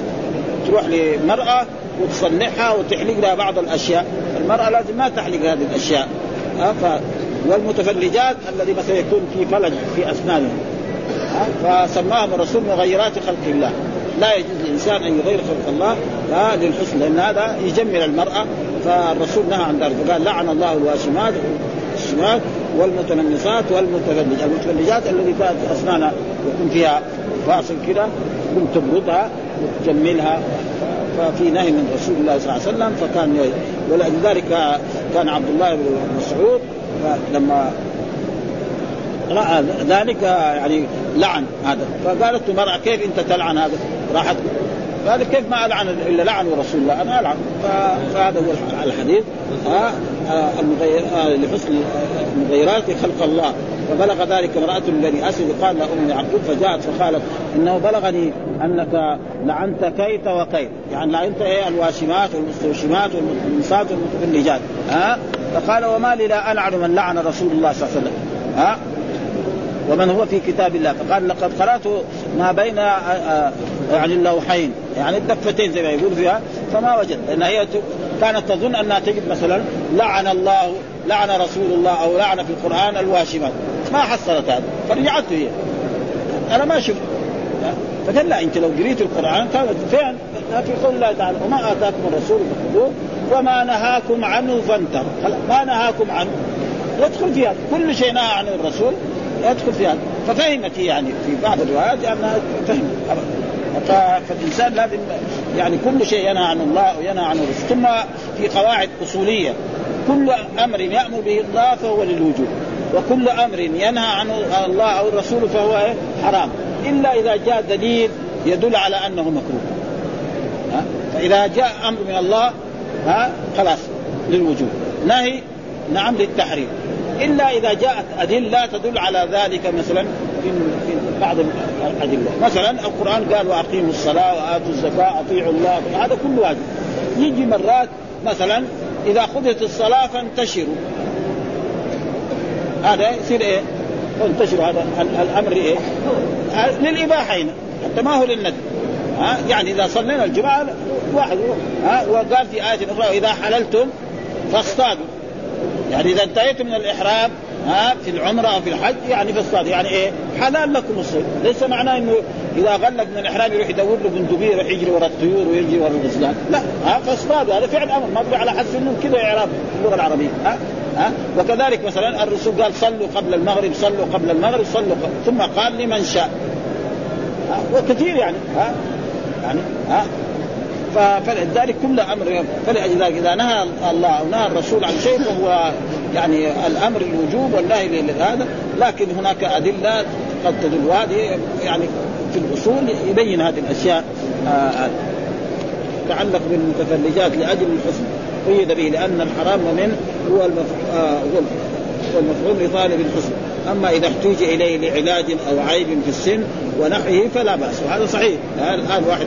تروح لمرأة وتصنعها وتحلق لها بعض الأشياء، المرأة لازم ما تحلق هذه الأشياء. ها؟ ف والمتفلجات الذي مثلا يكون في فلج في اسنانها فسماهم الرسول مغيرات خلق الله. لا يجوز للإنسان أن يغير خلق الله لا للحسن لأن هذا يجمل المرأة. فالرسول نهى عن ذلك فقال لعن الله الواشمات الشمال والمتنمصات والمتفلجات. المتفلجات الذي كانت أسنانها يكون فيها فاصل كده تكون تبردها وتجملها ففي نهي من رسول الله صلى الله عليه وسلم فكان ولذلك كان عبد الله بن مسعود لما رأى ذلك يعني لعن هذا. فقالت المراه كيف أنت تلعن هذا؟ راحت. قال كيف ما ألعن إلا لعن رسول الله؟ أنا ألعن. فهذا هو الحديث. المغير لحسن المغيرات خلق الله. فبلغ ذلك امرأة بني أسد قال لها أم يعقوب فجاءت فقالت إنه بلغني أنك لعنت كيت وكيت. يعني لعنت إيه؟ الواشمات والمستوشمات والمنصات والمتفلجات ها؟ فقال وما لي لا ألعن من لعن رسول الله صلى الله عليه وسلم. ها؟ ومن هو في كتاب الله؟ فقال لقد قرأت ما بين يعني اللوحين. يعني الدفتين زي ما يقول فيها. فما وجد. لأن هي كانت تظن أنها تجد مثلا لعن الله لعن رسول الله أو لعن في القرآن الواشمات ما حصلت هذا. فرجعت هي. أنا ما شفت. فقال لا انت لو قريت القرآن كانت فين؟ في قول الله تعالى وما آتاكم الرسول فخذوه وما نهاكم عنه فانتهوا. ما نهاكم عنه. يدخل فيها. كل شيء نهى عنه الرسول. يدخل فيها ففهمت يعني في بعض الروايات انها فهمت. فالإنسان لازم يعني كل شيء ينهى عن الله وينهى عن الرسول. ثم في قواعد أصولية. كل أمر يأمر به الله فهو للوجوب. وكل أمر ينهى عنه الله أو الرسول فهو حرام. إلا إذا جاء دليل يدل على أنه مكروه؟ فإذا جاء أمر من الله ها خلاص للوجوب. نهي نعم للتحريم. إلا إذا جاءت أدلة تدل على ذلك مثلا في بعض الأدلة. مثلا القرآن قال وأقيموا الصلاة وآتوا الزكاة اطيعوا الله هذا كله واجب. يجي مرات مثلا إذا خذت الصلاة فانتشروا. هذا يصير إيه؟ انتشروا. هذا الأمر إيه؟ للاباحه هنا حتى ما هو للندب. ها؟ يعني إذا صلينا الجمعه واحد ها؟ وقال في آية أخرى اذا حللتم فاصطادوا. يعني إذا انتهيتم من الإحرام ها في العمرة أو في الحج يعني فاصطادوا يعني إيه؟ حلال لكم الصيد، ليس معناه إنه إذا غلق من الإحرام يروح يدور له بندقية يروح يجري ورا الطيور ويجري ورا الغزلان، لا ها فاصطادوا هذا فعل أمر ما على حسب انه كذا إعراب اللغة العربية ها؟ ها؟ وكذلك مثلا الرسول قال صلوا قبل المغرب صلوا قبل المغرب صلوا قبل ثم قال لمن شاء. ها؟ وكثير يعني ها؟ يعني ها؟ فلذلك كل أمر فلذلك إذا نهى الله أو نهى الرسول عن شيء فهو يعني الأمر الوجوب والنهي لهذا لكن هناك أدلة قد تدل وهذه يعني في الأصول يبين هذه الأشياء آه تعلق بالمتفلجات لأجل الحسن. قيد به لأن الحرام من هو المفعول آه والمفعول لطالب الحسن. أما إذا احتوج إليه لعلاج أو عيب في السن ونحوه فلا بأس. وهذا صحيح. الآن واحد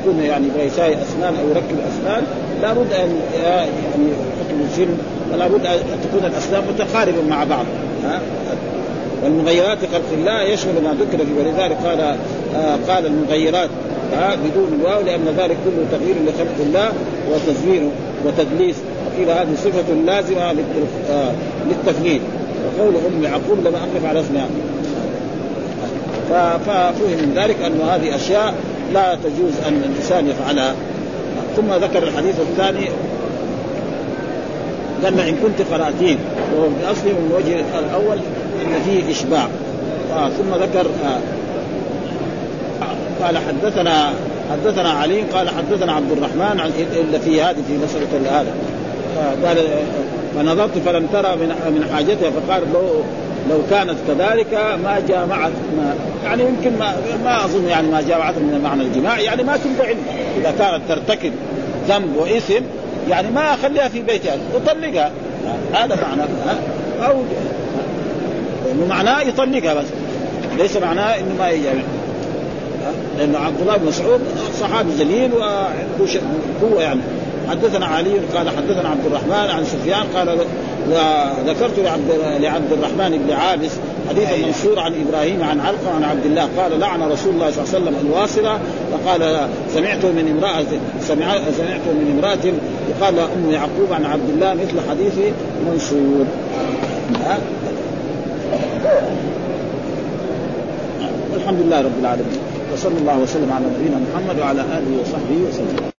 يكون يعني يساوي أسنان أو يركب أسنان لابد ان يعني حكم السن ولا بد أن تكون الأسنان متقاربة مع بعض. ها؟ والمغيرات خلق الله يشمل ما ذكر فيه. ولذلك قال آه قال المغيرات آه بدون الواو لأن ذلك كله تغيير لخلق الله وتزوير وتدليس. وقيل هذه صفة لازمة آه للتفنيد. وقول أم يعقوب لما أقف على اسمها ففهم من ذلك أن هذه أشياء لا تجوز أن الإنسان يفعلها. ثم ذكر الحديث الثاني قال ان كنت قرأتين وهو باصله من وجه الأول أن فيه إشباع. آه ثم ذكر آه قال حدثنا حدثنا علي قال حدثنا عبد الرحمن عن الا في هذه في مسألة هذا. قال فنظرت فلم ترى من من حاجتها فقال لو لو كانت كذلك ما جامعت ما يعني يمكن ما ما أظن يعني ما جامعت من معنى الجماع يعني ما تنفع إذا كانت ترتكب ذنب وإثم يعني ما أخليها في بيتها أطلقها. هذا معنى أو إنه معناه يطلقها بس ليس معناه إنه ما يجامع لأن عبد الله بن مسعود صحابي جليل وعنده قوة يعني. حدثنا علي قال حدثنا عبد الرحمن عن سفيان قال وذكرت لعبد لعبد الرحمن بن عابس حديث منصور عن إبراهيم عن علقه عن عبد الله. قال لعن رسول الله صلى الله عليه وسلم الواصلة فقال سمعت من امراه سمع سمعت من امرأة يقال أم يعقوب عن عبد الله مثل حديث منصور الحمد لله رب العالمين. وصلى الله وسلم على نبينا محمد وعلى آله وصحبه وسلم.